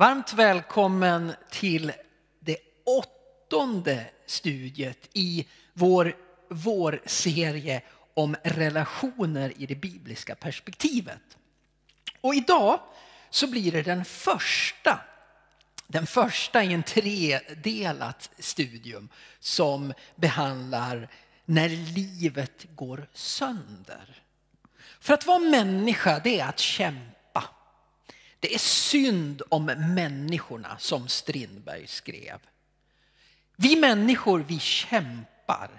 Varmt välkommen till det åttonde studiet i vår vårserie om relationer i det bibliska perspektivet. Och idag så blir det den första, den första i en tredelat studium som behandlar när livet går sönder. För att vara människa det är att kämpa. Det är synd om människorna som Strindberg skrev. Vi människor vi kämpar.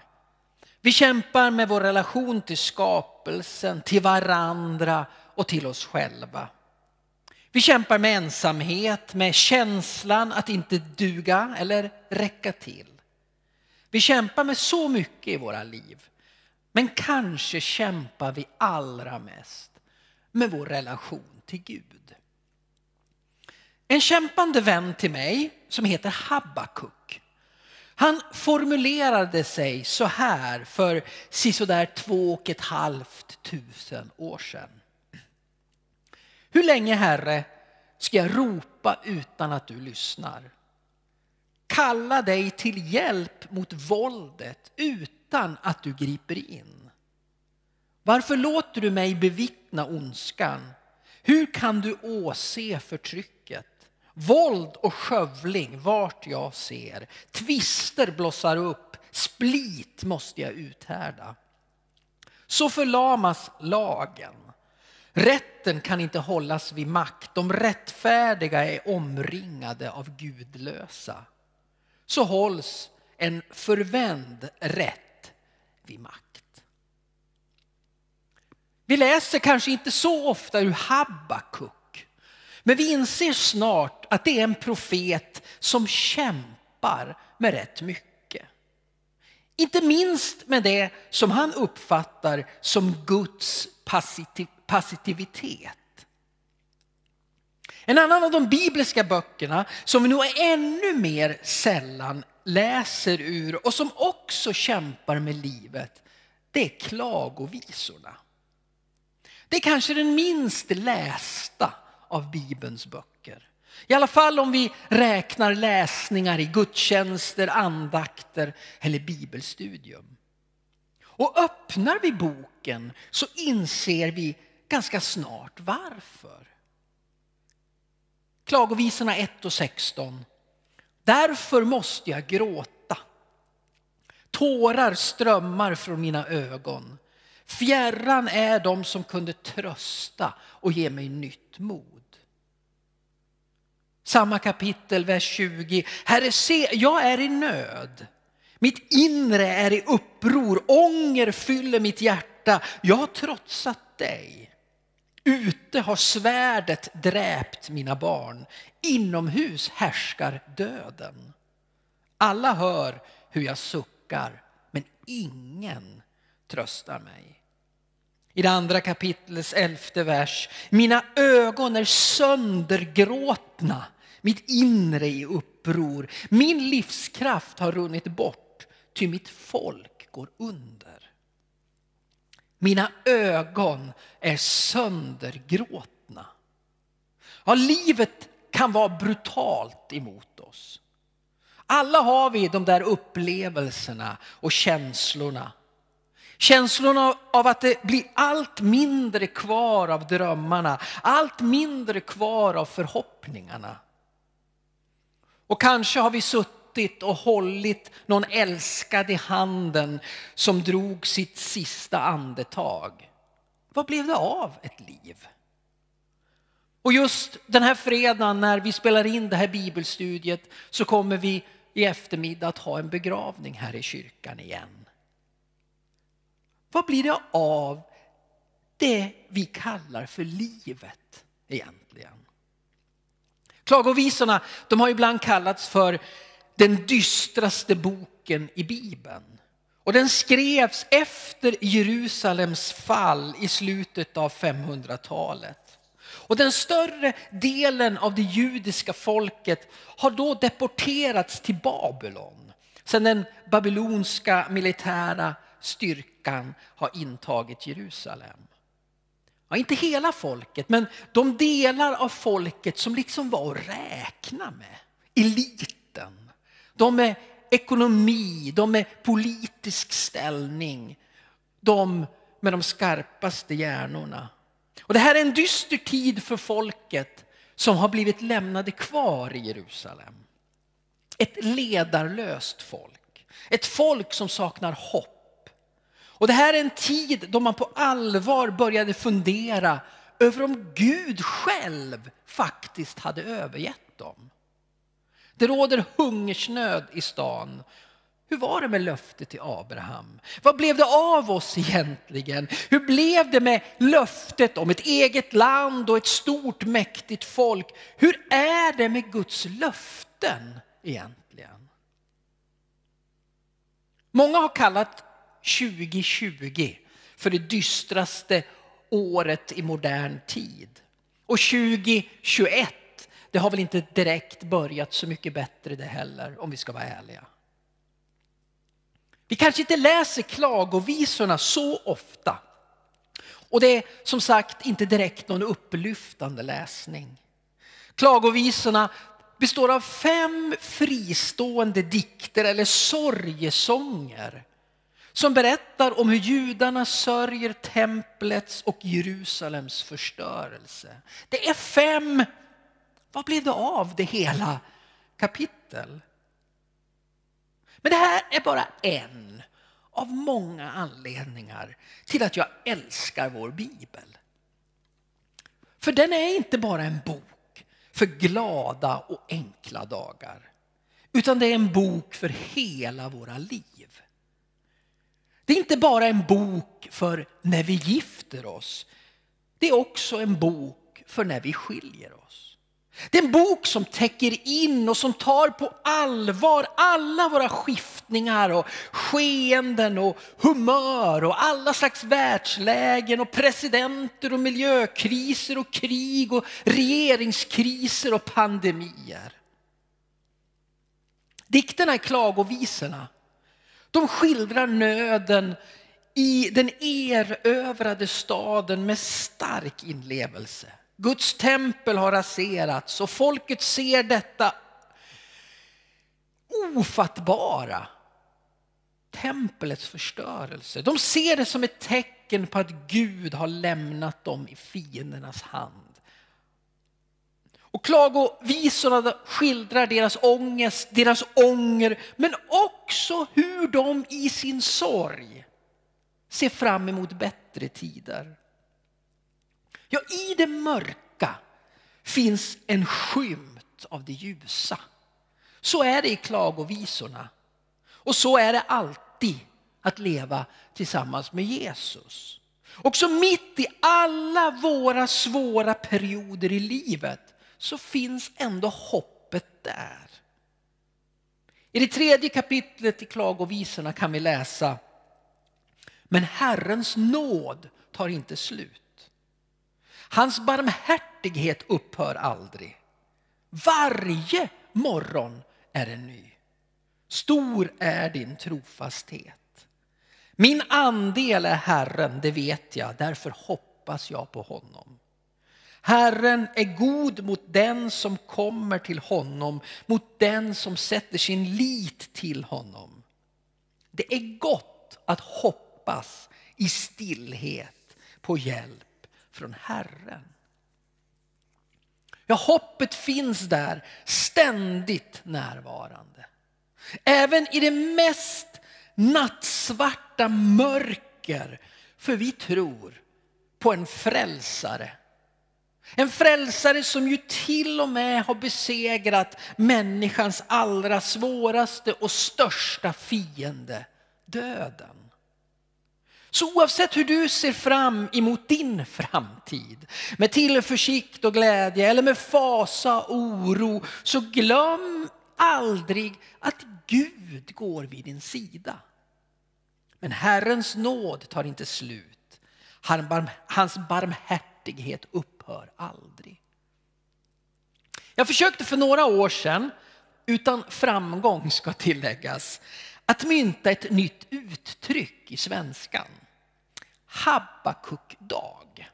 Vi kämpar med vår relation till skapelsen, till varandra och till oss själva. Vi kämpar med ensamhet, med känslan att inte duga eller räcka till. Vi kämpar med så mycket i våra liv. Men kanske kämpar vi allra mest med vår relation till Gud. En kämpande vän till mig som heter Habakuk. Han formulerade sig så här för sisådär två och ett halvt tusen år sedan. Hur länge Herre ska jag ropa utan att du lyssnar? Kalla dig till hjälp mot våldet utan att du griper in. Varför låter du mig bevittna ondskan? Hur kan du åse förtrycket? Våld och skövling vart jag ser. Tvister blossar upp, split måste jag uthärda. Så förlamas lagen. Rätten kan inte hållas vid makt. De rättfärdiga är omringade av gudlösa. Så hålls en förvänd rätt vid makt. Vi läser kanske inte så ofta ur Habakuk. Men vi inser snart att det är en profet som kämpar med rätt mycket. Inte minst med det som han uppfattar som Guds passivitet. En annan av de bibliska böckerna som vi nog ännu mer sällan läser ur och som också kämpar med livet, det är klagovisorna. Det är kanske den minst lästa av Bibelns böcker. I alla fall om vi räknar läsningar i gudstjänster, andakter eller bibelstudium. Och öppnar vi boken så inser vi ganska snart varför. Klagovisorna 1 och 16. Därför måste jag gråta. Tårar strömmar från mina ögon. Fjärran är de som kunde trösta och ge mig nytt mod. Samma kapitel, vers 20. Herre, se, jag är i nöd. Mitt inre är i uppror, ånger fyller mitt hjärta. Jag har trotsat dig. Ute har svärdet dräpt mina barn. Inomhus härskar döden. Alla hör hur jag suckar, men ingen tröstar mig. I det andra kapitlets elfte vers. Mina ögon är söndergråtna, mitt inre i uppror. Min livskraft har runnit bort, ty mitt folk går under. Mina ögon är söndergråtna. Ja, livet kan vara brutalt emot oss. Alla har vi de där upplevelserna och känslorna Känslorna av att det blir allt mindre kvar av drömmarna, allt mindre kvar av förhoppningarna. Och kanske har vi suttit och hållit någon älskad i handen som drog sitt sista andetag. Vad blev det av ett liv? Och just den här fredagen när vi spelar in det här bibelstudiet så kommer vi i eftermiddag att ha en begravning här i kyrkan igen. Vad blir det av det vi kallar för livet igen? Klagovisorna de har ibland kallats för den dystraste boken i Bibeln. Och den skrevs efter Jerusalems fall i slutet av 500-talet. Och den större delen av det judiska folket har då deporterats till Babylon. Sedan den babylonska militära styrkan har intagit Jerusalem ja, inte hela folket, men de delar av folket som liksom var att räkna med. Eliten, de med ekonomi, de med politisk ställning, de med de skarpaste hjärnorna. Och det här är en dyster tid för folket som har blivit lämnade kvar i Jerusalem. Ett ledarlöst folk, ett folk som saknar hopp. Och det här är en tid då man på allvar började fundera över om Gud själv faktiskt hade övergett dem. Det råder hungersnöd i stan hur var det med löftet till Abraham? Vad blev det av oss egentligen? Hur blev det med löftet om ett eget land och ett stort mäktigt folk? Hur är det med Guds löften egentligen? Många har kallat 2020 för det dystraste året i modern tid. Och 2021, det har väl inte direkt börjat så mycket bättre det heller om vi ska vara ärliga. Vi kanske inte läser klagovisorna så ofta. Och det är som sagt inte direkt någon upplyftande läsning. Klagovisorna består av fem fristående dikter eller sorgesånger som berättar om hur judarna sörjer templets och Jerusalems förstörelse. Det är fem, vad blev det av det hela, kapitel. Men det här är bara en av många anledningar till att jag älskar vår bibel. För den är inte bara en bok för glada och enkla dagar. Utan det är en bok för hela våra liv. Det är inte bara en bok för när vi gifter oss. Det är också en bok för när vi skiljer oss. Det är en bok som täcker in och som tar på allvar alla våra skiftningar och skeenden och humör och alla slags världslägen och presidenter och miljökriser och krig och regeringskriser och pandemier. Dikterna i klagovisorna, de skildrar nöden i den erövrade staden med stark inlevelse. Guds tempel har raserats och folket ser detta ofattbara. Templets förstörelse. De ser det som ett tecken på att Gud har lämnat dem i fiendernas hand. Och klagovisorna skildrar deras ångest, deras ånger, men också hur de i sin sorg ser fram emot bättre tider. Ja, i det mörka finns en skymt av det ljusa. Så är det i klagovisorna. Och så är det alltid att leva tillsammans med Jesus. Också mitt i alla våra svåra perioder i livet så finns ändå hoppet där. I det tredje kapitlet i klagovisorna kan vi läsa Men Herrens nåd tar inte slut. Hans barmhärtighet upphör aldrig. Varje morgon är en ny. Stor är din trofasthet. Min andel är Herren, det vet jag, därför hoppas jag på honom. Herren är god mot den som kommer till honom, mot den som sätter sin lit till honom. Det är gott att hoppas i stillhet på hjälp från Herren. Ja, hoppet finns där, ständigt närvarande. Även i det mest nattsvarta mörker, för vi tror på en frälsare. En frälsare som ju till och med har besegrat människans allra svåraste och största fiende, döden. Så oavsett hur du ser fram emot din framtid med tillförsikt och glädje eller med fasa och oro så glöm aldrig att Gud går vid din sida. Men Herrens nåd tar inte slut. Hans barmhärtighet upphör aldrig. Jag försökte för några år sedan, utan framgång ska tilläggas, att mynta ett nytt uttryck i svenskan. Habakukdag.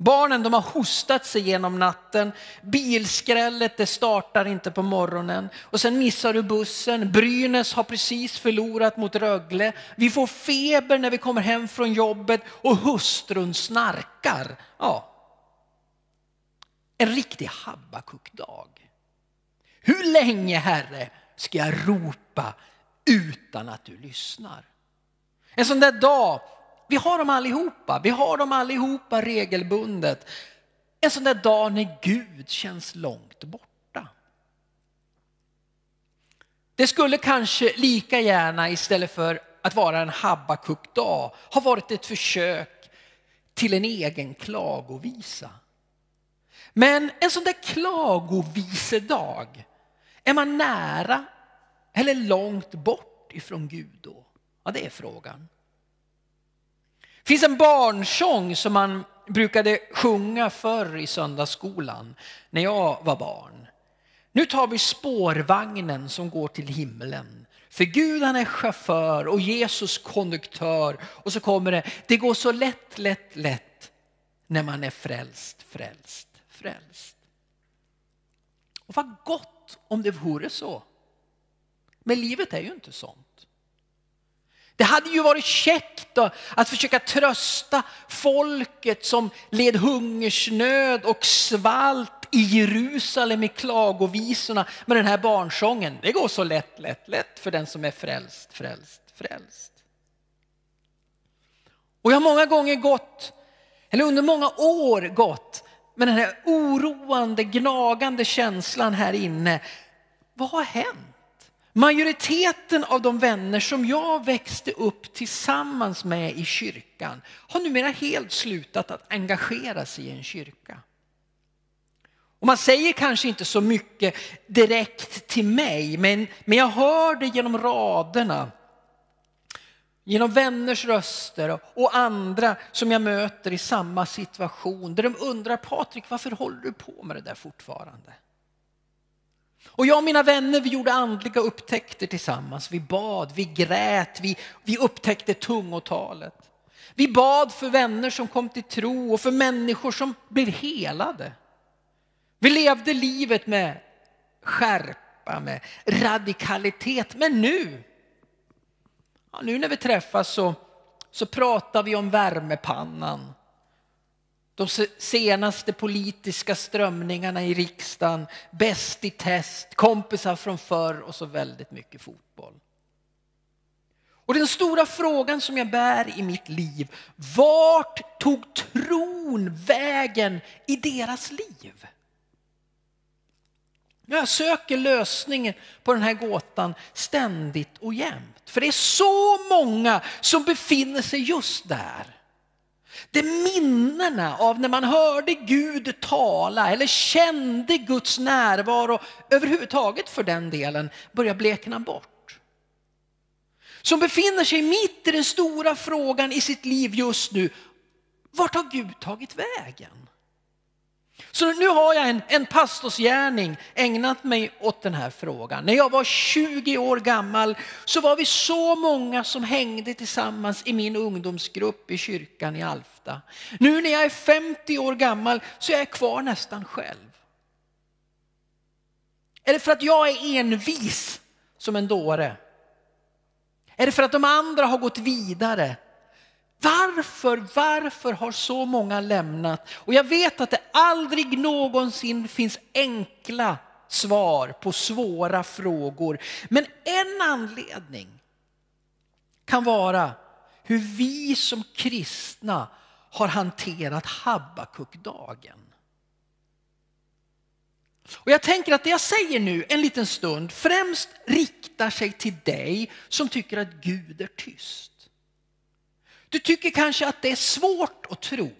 Barnen de har hostat sig genom natten. Bilskrället det startar inte på morgonen. Och sen missar du bussen. Brynäs har precis förlorat mot Rögle. Vi får feber när vi kommer hem från jobbet och hustrun snarkar. Ja. En riktig Habakuk-dag. Hur länge Herre ska jag ropa utan att du lyssnar? En sån där dag vi har dem allihopa. Vi har dem allihopa regelbundet. En sån där dag när Gud känns långt borta. Det skulle kanske lika gärna istället för att vara en Habakuk-dag ha varit ett försök till en egen klagovisa. Men en sån där klagovisedag, är man nära eller långt bort ifrån Gud då? Ja, det är frågan. Det finns en barnsång som man brukade sjunga förr i söndagsskolan när jag var barn. Nu tar vi spårvagnen som går till himlen. För Gud han är chaufför och Jesus konduktör. Och så kommer det, det går så lätt, lätt, lätt när man är frälst, frälst, frälst. Och vad gott om det vore så. Men livet är ju inte sånt. Det hade ju varit käckt att försöka trösta folket som led hungersnöd och svalt i Jerusalem i klagovisorna med den här barnsången. Det går så lätt, lätt, lätt för den som är frälst, frälst, frälst. Och jag har många gånger gått, eller under många år gått, med den här oroande, gnagande känslan här inne. Vad har hänt? Majoriteten av de vänner som jag växte upp tillsammans med i kyrkan har numera helt slutat att engagera sig i en kyrka. Och man säger kanske inte så mycket direkt till mig, men, men jag hör det genom raderna. Genom vänners röster och andra som jag möter i samma situation. Där de undrar, Patrik varför håller du på med det där fortfarande? Och jag och mina vänner vi gjorde andliga upptäckter tillsammans. Vi bad, vi grät, vi, vi upptäckte tungotalet. Vi bad för vänner som kom till tro och för människor som blev helade. Vi levde livet med skärpa, med radikalitet. Men nu, ja, nu när vi träffas så, så pratar vi om värmepannan de senaste politiska strömningarna i riksdagen, Bäst i test, kompisar från förr och så väldigt mycket fotboll. Och den stora frågan som jag bär i mitt liv, vart tog tron vägen i deras liv? Jag söker lösningen på den här gåtan ständigt och jämt. För det är så många som befinner sig just där. Det minnena av när man hörde Gud tala eller kände Guds närvaro överhuvudtaget för den delen börjar blekna bort. Som befinner sig mitt i den stora frågan i sitt liv just nu. Vart har Gud tagit vägen? Så nu har jag en, en pastorsgärning ägnat mig åt den här frågan. När jag var 20 år gammal så var vi så många som hängde tillsammans i min ungdomsgrupp i kyrkan i Alfta. Nu när jag är 50 år gammal så är jag kvar nästan själv. Är det för att jag är envis som en dåre? Är det för att de andra har gått vidare? Varför, varför har så många lämnat? Och jag vet att det aldrig någonsin finns enkla svar på svåra frågor. Men en anledning kan vara hur vi som kristna har hanterat Habakukdagen. Och jag tänker att det jag säger nu en liten stund främst riktar sig till dig som tycker att Gud är tyst. Du tycker kanske att det är svårt att tro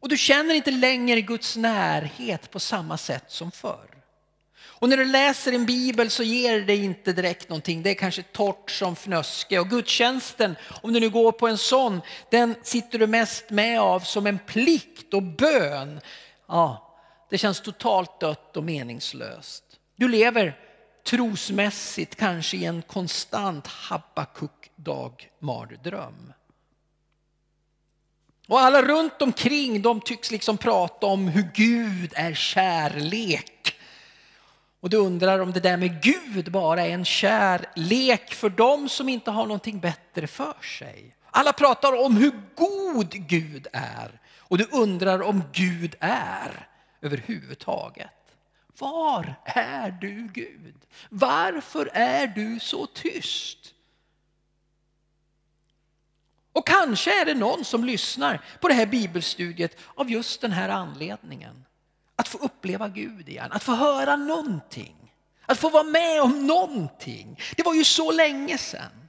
och du känner inte längre Guds närhet på samma sätt som förr. Och när du läser en bibel så ger det inte direkt någonting. Det är kanske torrt som fnöske. Och gudstjänsten, om du nu går på en sån, den sitter du mest med av som en plikt och bön. Ja, det känns totalt dött och meningslöst. Du lever trosmässigt kanske i en konstant Habakuk-dag mardröm. Och alla runt omkring de tycks liksom prata om hur Gud är kärlek. Och du undrar om det där med Gud bara är en kärlek för dem som inte har någonting bättre för sig. Alla pratar om hur god Gud är och du undrar om Gud är överhuvudtaget. Var är du Gud? Varför är du så tyst? Och kanske är det någon som lyssnar på det här bibelstudiet av just den här anledningen. Att få uppleva Gud igen, att få höra någonting. Att få vara med om någonting. Det var ju så länge sedan.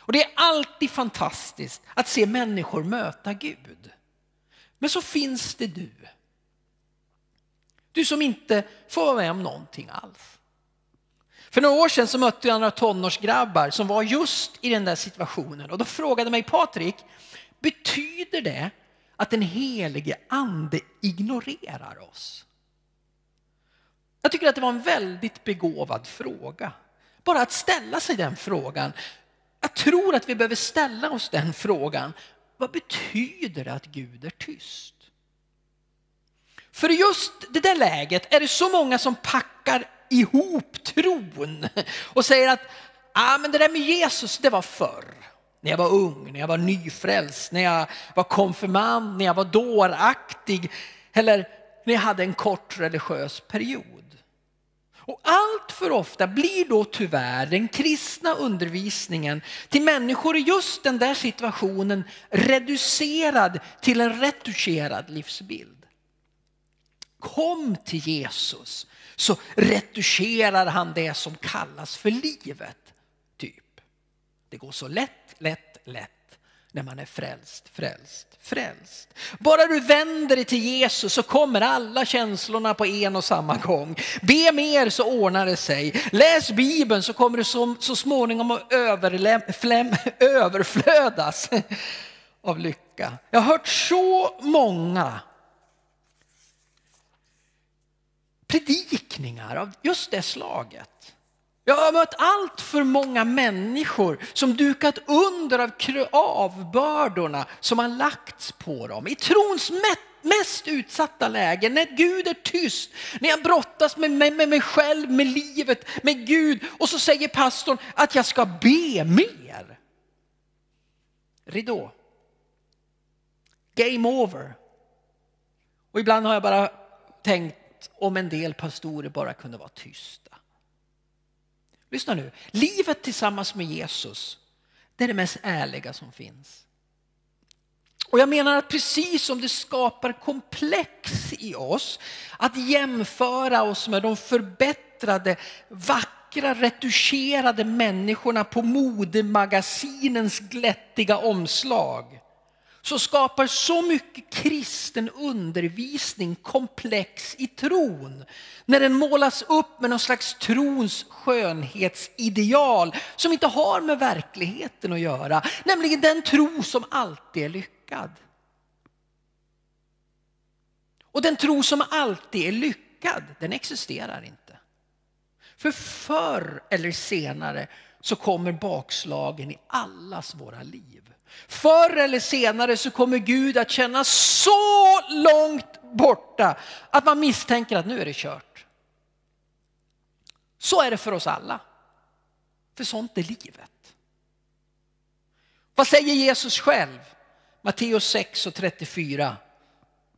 Och det är alltid fantastiskt att se människor möta Gud. Men så finns det du. Du som inte får vara med om någonting alls. För några år sedan så mötte jag några tonårsgrabbar som var just i den där situationen och då frågade mig Patrik, betyder det att den helige ande ignorerar oss? Jag tycker att det var en väldigt begåvad fråga. Bara att ställa sig den frågan. Jag tror att vi behöver ställa oss den frågan. Vad betyder det att Gud är tyst? För just det där läget är det så många som packar ihop tron och säger att ah, men det där med Jesus, det var förr. När jag var ung, när jag var nyfrälst, när jag var konfirmand, när jag var dåraktig eller när jag hade en kort religiös period. Och allt för ofta blir då tyvärr den kristna undervisningen till människor i just den där situationen reducerad till en retuscherad livsbild. Kom till Jesus så retuscherar han det som kallas för livet. Typ. Det går så lätt, lätt, lätt när man är frälst, frälst, frälst. Bara du vänder dig till Jesus så kommer alla känslorna på en och samma gång. Be mer så ordnar det sig. Läs Bibeln så kommer du så, så småningom att överflödas av lycka. Jag har hört så många predikningar av just det slaget. Jag har mött allt för många människor som dukat under av avbördorna som har lagts på dem. I trons mest utsatta lägen, när Gud är tyst, när jag brottas med, med, med mig själv, med livet, med Gud och så säger pastorn att jag ska be mer. Ridå. Game over. Och ibland har jag bara tänkt om en del pastorer bara kunde vara tysta. Lyssna nu, livet tillsammans med Jesus, det är det mest ärliga som finns. Och jag menar att precis som det skapar komplex i oss att jämföra oss med de förbättrade, vackra, retuscherade människorna på modemagasinens glättiga omslag så skapar så mycket kristen undervisning komplex i tron. När den målas upp med någon slags trons skönhetsideal som inte har med verkligheten att göra. Nämligen den tro som alltid är lyckad. Och den tro som alltid är lyckad, den existerar inte. För förr eller senare så kommer bakslagen i allas våra liv. Förr eller senare så kommer Gud att kännas så långt borta att man misstänker att nu är det kört. Så är det för oss alla. För sånt är livet. Vad säger Jesus själv? Matteus 6 och 34.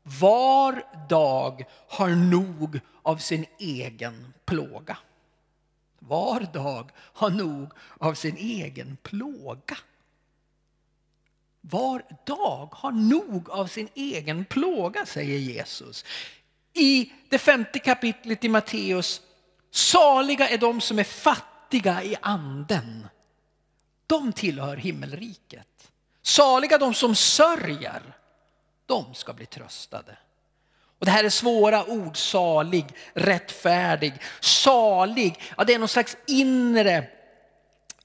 Var dag har nog av sin egen plåga. Var dag har nog av sin egen plåga var dag har nog av sin egen plåga, säger Jesus. I det femte kapitlet i Matteus, saliga är de som är fattiga i anden. De tillhör himmelriket. Saliga de som sörjer, de ska bli tröstade. Och det här är svåra ord, salig, rättfärdig, salig. Ja, det är någon slags inre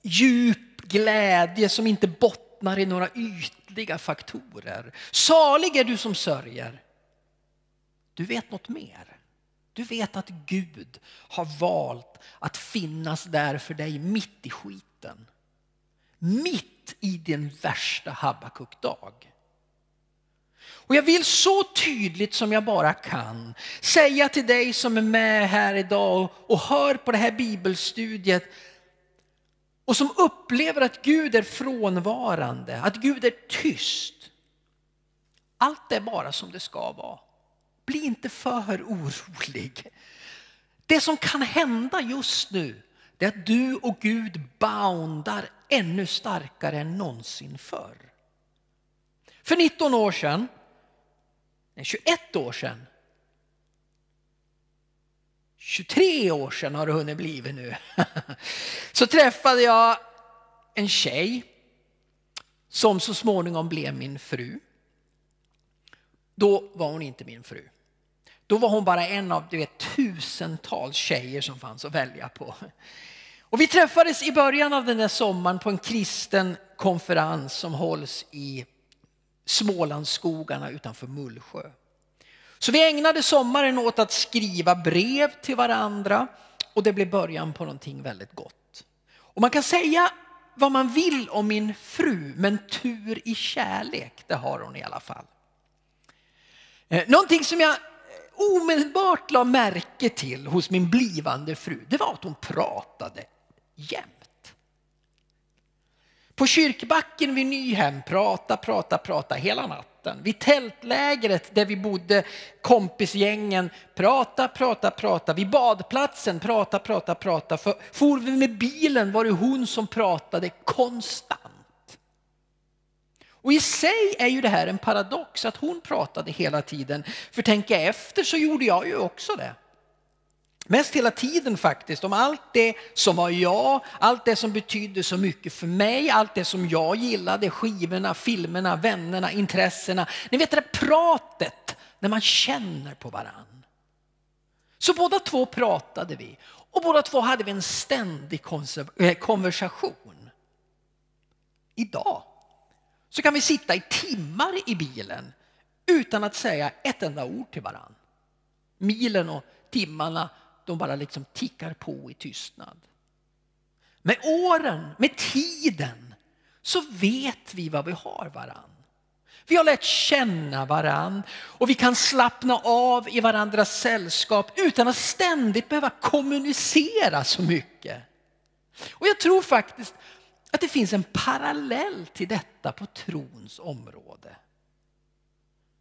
djup glädje som inte bottnar bottnar i några ytliga faktorer. Salig är du som sörjer. Du vet något mer. Du vet att Gud har valt att finnas där för dig mitt i skiten. Mitt i din värsta Habakuk-dag. Och jag vill så tydligt som jag bara kan säga till dig som är med här idag och hör på det här bibelstudiet och som upplever att Gud är frånvarande, att Gud är tyst. Allt är bara som det ska vara. Bli inte för orolig. Det som kan hända just nu det är att du och Gud boundar ännu starkare än någonsin förr. För 19 år sedan, nej 21 år sedan, 23 år sedan har det hunnit bli nu, så träffade jag en tjej som så småningom blev min fru. Då var hon inte min fru. Då var hon bara en av du vet, tusentals tjejer som fanns att välja på. Och vi träffades i början av den där sommaren på en kristen konferens som hålls i Smålandsskogarna utanför Mullsjö. Så vi ägnade sommaren åt att skriva brev till varandra och det blev början på någonting väldigt gott. Och man kan säga vad man vill om min fru, men tur i kärlek, det har hon i alla fall. Eh, någonting som jag eh, omedelbart la märke till hos min blivande fru, det var att hon pratade jämt. På kyrkbacken vid Nyhem, prata, prata, prata hela natten. Vid tältlägret där vi bodde, kompisgängen, prata, prata, prata. Vid badplatsen, prata, prata, prata. För for vi med bilen var det hon som pratade konstant. Och i sig är ju det här en paradox att hon pratade hela tiden. För tänka efter så gjorde jag ju också det. Mest hela tiden faktiskt, om allt det som var jag, allt det som betydde så mycket för mig, allt det som jag gillade, skivorna, filmerna, vännerna, intressena. Ni vet det där pratet när man känner på varann. Så båda två pratade vi och båda två hade vi en ständig eh, konversation. Idag så kan vi sitta i timmar i bilen utan att säga ett enda ord till varann. Milen och timmarna de bara liksom tickar på i tystnad. Med åren, med tiden, så vet vi vad vi har varann. Vi har lärt känna varann och vi kan slappna av i varandras sällskap utan att ständigt behöva kommunicera så mycket. Och jag tror faktiskt att det finns en parallell till detta på trons område.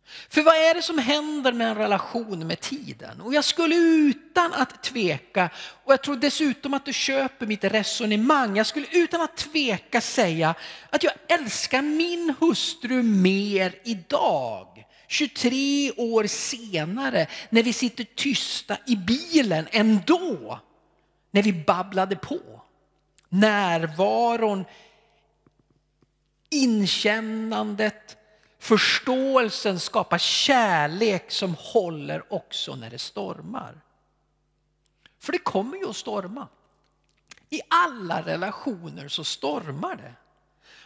För vad är det som händer med en relation med tiden? Och jag skulle utan att tveka, och jag tror dessutom att du köper mitt resonemang, jag skulle utan att tveka säga att jag älskar min hustru mer idag, 23 år senare, när vi sitter tysta i bilen än då, när vi babblade på. Närvaron, inkännandet, Förståelsen skapar kärlek som håller också när det stormar. För det kommer ju att storma. I alla relationer så stormar det.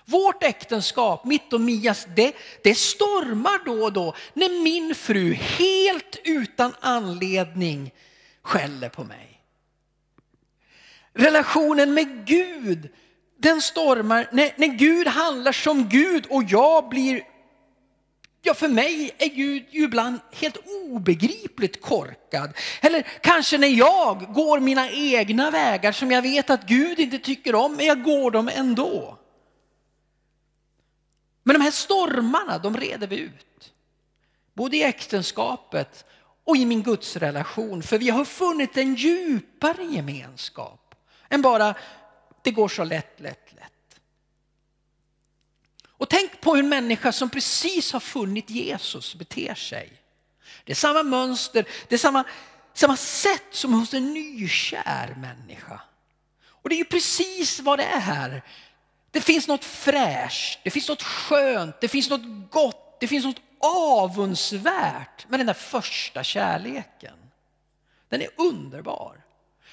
Vårt äktenskap, mitt och Mias, det, det stormar då och då när min fru helt utan anledning skäller på mig. Relationen med Gud, den stormar när, när Gud handlar som Gud och jag blir Ja, för mig är Gud ju ibland helt obegripligt korkad. Eller kanske när jag går mina egna vägar som jag vet att Gud inte tycker om, men jag går dem ändå. Men de här stormarna, de reder vi ut. Både i äktenskapet och i min gudsrelation. För vi har funnit en djupare gemenskap än bara det går så lätt, lätt, lätt. Och tänk på hur en människa som precis har funnit Jesus beter sig. Det är samma mönster, det är samma, samma sätt som hos en nykär människa. Och det är ju precis vad det är här. Det finns något fräscht, det finns något skönt, det finns något gott, det finns något avundsvärt med den där första kärleken. Den är underbar.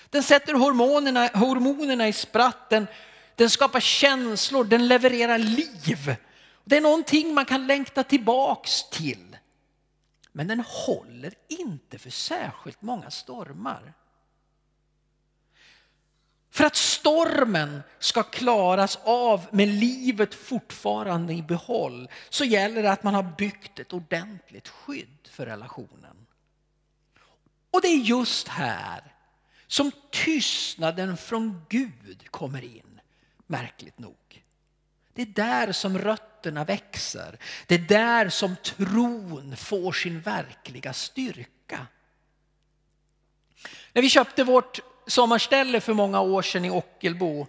Den sätter hormonerna, hormonerna i spratten den skapar känslor, den levererar liv. Det är någonting man kan längta tillbaks till. Men den håller inte för särskilt många stormar. För att stormen ska klaras av med livet fortfarande i behåll så gäller det att man har byggt ett ordentligt skydd för relationen. Och det är just här som tystnaden från Gud kommer in, märkligt nog. Det är där som rötterna växer. Det är där som tron får sin verkliga styrka. När vi köpte vårt sommarställe för många år sedan i Ockelbo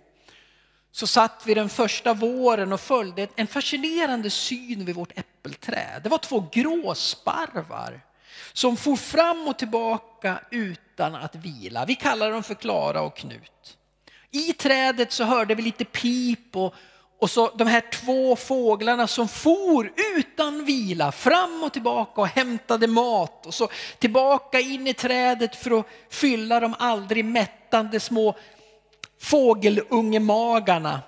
så satt vi den första våren och följde en fascinerande syn vid vårt äppelträd. Det var två gråsparvar som for fram och tillbaka utan att vila. Vi kallar dem för Klara och Knut. I trädet så hörde vi lite pip och, och så de här två fåglarna som for utan vila fram och tillbaka och hämtade mat och så tillbaka in i trädet för att fylla de aldrig mättande små fågelungemagarna.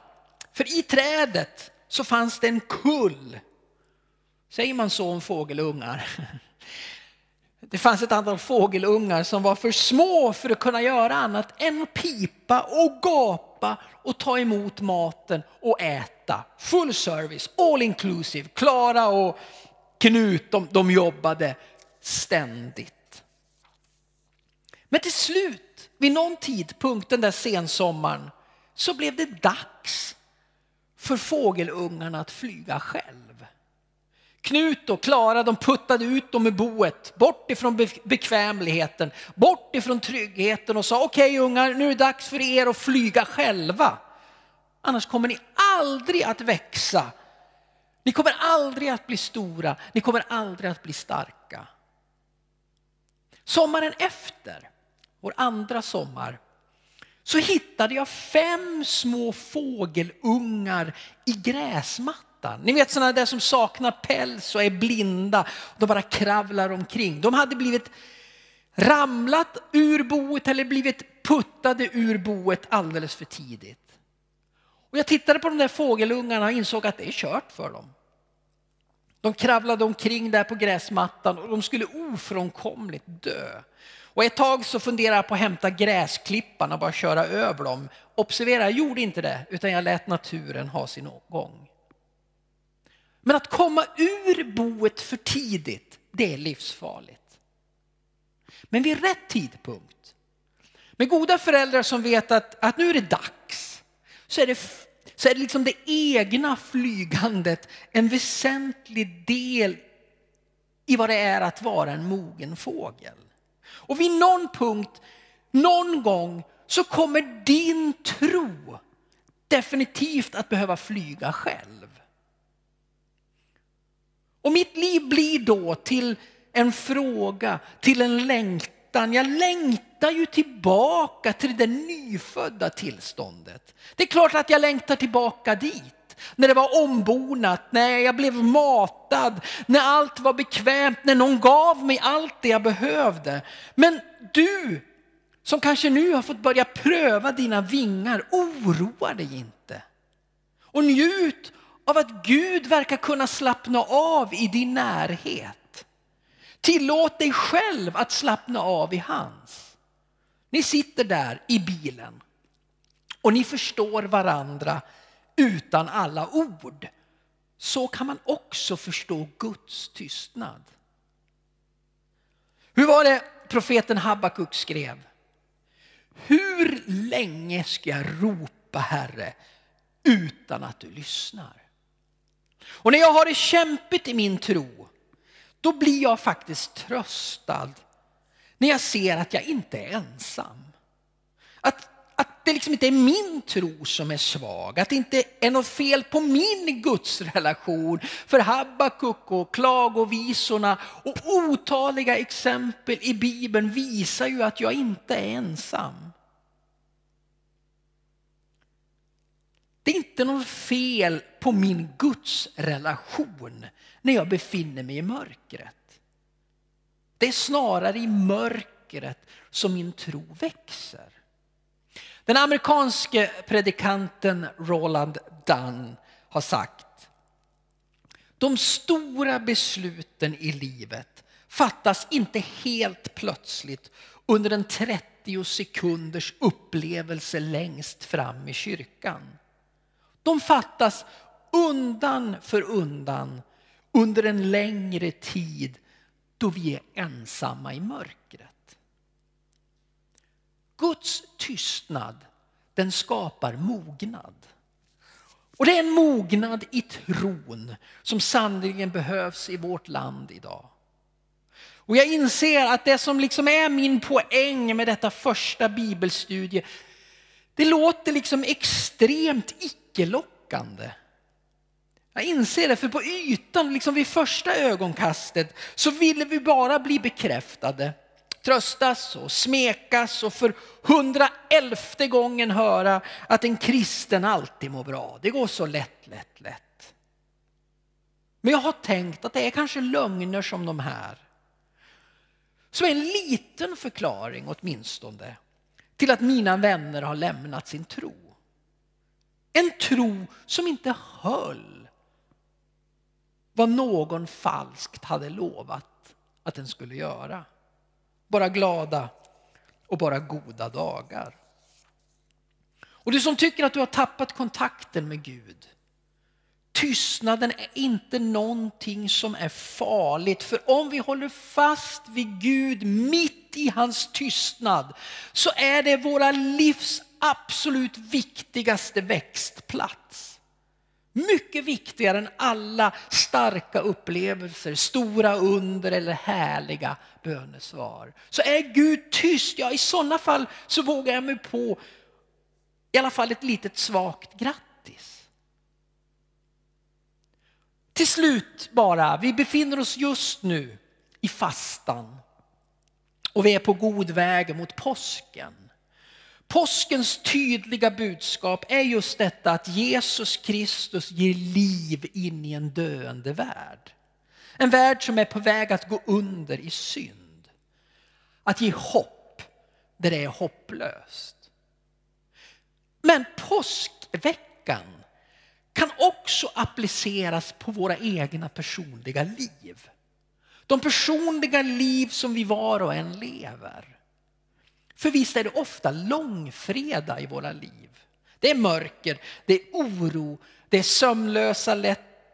För i trädet så fanns det en kull. Säger man så om fågelungar? Det fanns ett antal fågelungar som var för små för att kunna göra annat än att pipa och gapa och ta emot maten och äta. Full service, all inclusive. Klara och Knut de, de jobbade ständigt. Men till slut, vid någon tidpunkt den där sensommaren, så blev det dags för fågelungarna att flyga själv. Knut och Klara de puttade ut dem ur boet, bort ifrån bekvämligheten, bort ifrån tryggheten och sa okej okay, ungar, nu är det dags för er att flyga själva. Annars kommer ni aldrig att växa. Ni kommer aldrig att bli stora, ni kommer aldrig att bli starka. Sommaren efter, vår andra sommar, så hittade jag fem små fågelungar i gräsmattan mattan. Ni vet sådana där som saknar päls och är blinda. De bara kravlar omkring. De hade blivit ramlat ur boet eller blivit puttade ur boet alldeles för tidigt. Och jag tittade på de där fågelungarna och insåg att det är kört för dem. De kravlade omkring där på gräsmattan och de skulle ofrånkomligt dö. Och ett tag så funderade jag på att hämta gräsklippan och bara köra över dem. Observera, jag gjorde inte det utan jag lät naturen ha sin gång. Men att komma ur boet för tidigt, det är livsfarligt. Men vid rätt tidpunkt, med goda föräldrar som vet att, att nu är det dags, så är det, så är det liksom det egna flygandet en väsentlig del i vad det är att vara en mogen fågel. Och vid någon punkt, någon gång, så kommer din tro definitivt att behöva flyga själv. Och mitt liv blir då till en fråga, till en längtan. Jag längtar ju tillbaka till det nyfödda tillståndet. Det är klart att jag längtar tillbaka dit. När det var ombonat, när jag blev matad, när allt var bekvämt, när någon gav mig allt det jag behövde. Men du som kanske nu har fått börja pröva dina vingar, oroa dig inte. Och njut av att Gud verkar kunna slappna av i din närhet. Tillåt dig själv att slappna av i hans. Ni sitter där i bilen och ni förstår varandra utan alla ord. Så kan man också förstå Guds tystnad. Hur var det profeten Habakuk skrev? Hur länge ska jag ropa Herre utan att du lyssnar? Och när jag har det kämpigt i min tro, då blir jag faktiskt tröstad när jag ser att jag inte är ensam. Att, att det liksom inte är min tro som är svag, att det inte är något fel på min gudsrelation. För Habakuk och klagovisorna och otaliga exempel i Bibeln visar ju att jag inte är ensam. Det är inte något fel på min Guds relation när jag befinner mig i mörkret. Det är snarare i mörkret som min tro växer. Den amerikanske predikanten Roland Dunn har sagt de stora besluten i livet fattas inte helt plötsligt under en 30 sekunders upplevelse längst fram i kyrkan. De fattas undan för undan under en längre tid då vi är ensamma i mörkret. Guds tystnad den skapar mognad. Och det är en mognad i tron som sannerligen behövs i vårt land idag. Och jag inser att det som liksom är min poäng med detta första bibelstudie, det låter liksom extremt icke-lockande. Jag inser det, för på ytan, liksom vid första ögonkastet, så ville vi bara bli bekräftade, tröstas och smekas och för hundraelfte gången höra att en kristen alltid mår bra. Det går så lätt, lätt, lätt. Men jag har tänkt att det är kanske lögner som de här som är en liten förklaring åtminstone till att mina vänner har lämnat sin tro. En tro som inte höll vad någon falskt hade lovat att den skulle göra. Bara glada och bara goda dagar. Och du som tycker att du har tappat kontakten med Gud Tystnaden är inte någonting som är farligt. För om vi håller fast vid Gud mitt i hans tystnad så är det våra livs absolut viktigaste växtplats. Mycket viktigare än alla starka upplevelser, stora under eller härliga bönesvar. Så är Gud tyst, ja i sådana fall så vågar jag mig på i alla fall ett litet svagt grattis. Till slut bara, vi befinner oss just nu i fastan och vi är på god väg mot påsken. Påskens tydliga budskap är just detta att Jesus Kristus ger liv in i en döende värld. En värld som är på väg att gå under i synd. Att ge hopp där det är hopplöst. Men påskveckan kan också appliceras på våra egna personliga liv. De personliga liv som vi var och en lever. För visst är det ofta långfredag i våra liv. Det är mörker, det är oro, det är sömnlösa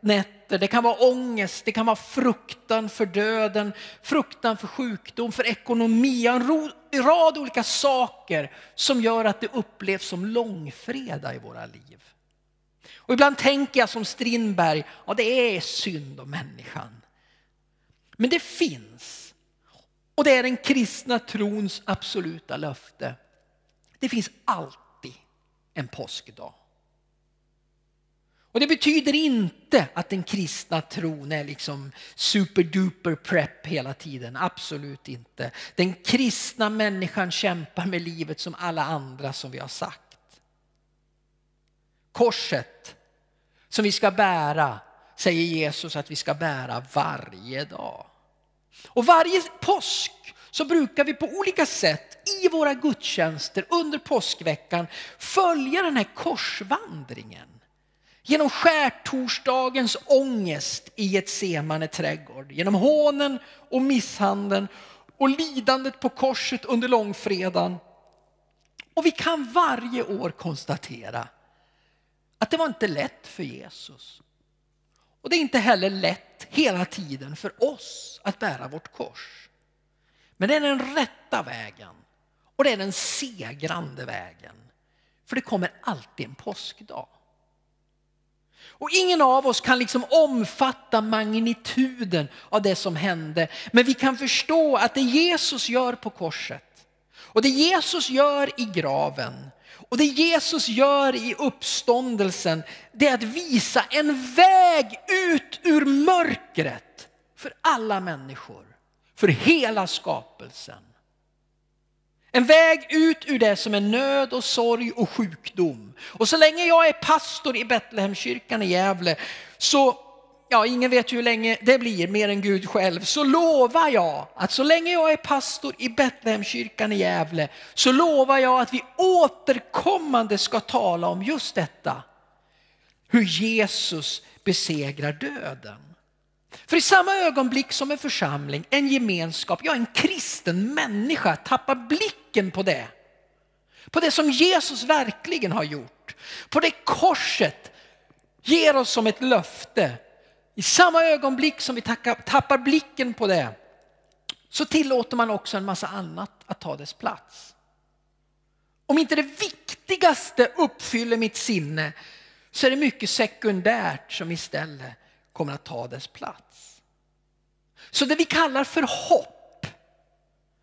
nätter, det kan vara ångest, det kan vara fruktan för döden, fruktan för sjukdom, för ekonomi, en rad olika saker som gör att det upplevs som långfredag i våra liv. Och ibland tänker jag som Strindberg, ja det är synd om människan. Men det finns. Och det är den kristna trons absoluta löfte. Det finns alltid en påskdag. Och det betyder inte att den kristna tron är liksom superduper prep hela tiden. Absolut inte. Den kristna människan kämpar med livet som alla andra som vi har sagt. Korset som vi ska bära säger Jesus att vi ska bära varje dag. Och varje påsk så brukar vi på olika sätt i våra gudstjänster under påskveckan följa den här korsvandringen. Genom skärtorsdagens ångest i ett semane trädgård, genom hånen och misshandeln och lidandet på korset under långfredagen. Och vi kan varje år konstatera att det var inte lätt för Jesus. Och det är inte heller lätt hela tiden för oss att bära vårt kors. Men det är den rätta vägen och det är den segrande vägen. För det kommer alltid en påskdag. Och ingen av oss kan liksom omfatta magnituden av det som hände. Men vi kan förstå att det Jesus gör på korset och det Jesus gör i graven och det Jesus gör i uppståndelsen, det är att visa en väg ut ur mörkret för alla människor, för hela skapelsen. En väg ut ur det som är nöd och sorg och sjukdom. Och så länge jag är pastor i Betlehemskyrkan i Gävle så ja, ingen vet hur länge det blir mer än Gud själv, så lovar jag att så länge jag är pastor i Betlehemskyrkan i Gävle så lovar jag att vi återkommande ska tala om just detta. Hur Jesus besegrar döden. För i samma ögonblick som en församling, en gemenskap, ja en kristen människa tappar blicken på det. På det som Jesus verkligen har gjort. På det korset ger oss som ett löfte. I samma ögonblick som vi tappar blicken på det så tillåter man också en massa annat att ta dess plats. Om inte det viktigaste uppfyller mitt sinne så är det mycket sekundärt som istället kommer att ta dess plats. Så det vi kallar för hopp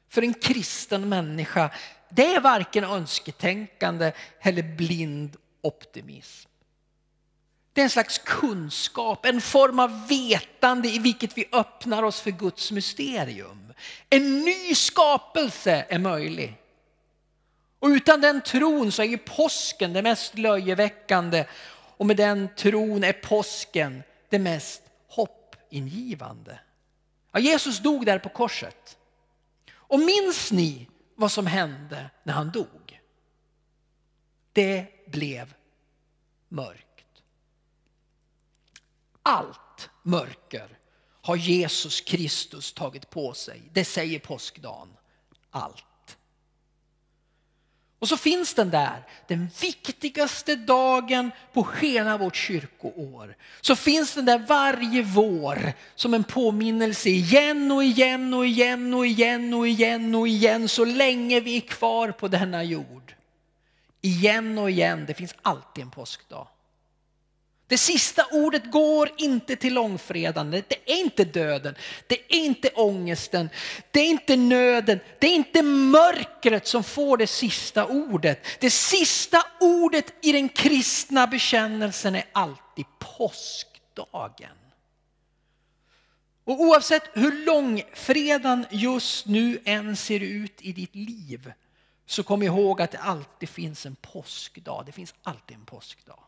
för en kristen människa, det är varken önsketänkande eller blind optimism. Det är en slags kunskap, en form av vetande i vilket vi öppnar oss för Guds mysterium. En ny skapelse är möjlig. Och utan den tron så är ju påsken det mest löjeväckande och med den tron är påsken det mest hoppingivande. Ja, Jesus dog där på korset. Och minns ni vad som hände när han dog? Det blev mörkt. Allt mörker har Jesus Kristus tagit på sig. Det säger påskdagen. Allt. Och så finns den där, den viktigaste dagen på hela vårt kyrkoår. Så finns den där varje vår som en påminnelse igen och igen och igen och igen och igen och igen så länge vi är kvar på denna jord. Igen och igen, det finns alltid en påskdag. Det sista ordet går inte till långfredagen. Det är inte döden, det är inte ångesten, det är inte nöden, det är inte mörkret som får det sista ordet. Det sista ordet i den kristna bekännelsen är alltid påskdagen. Och oavsett hur långfredagen just nu än ser ut i ditt liv så kom ihåg att det alltid finns en påskdag. Det finns alltid en påskdag.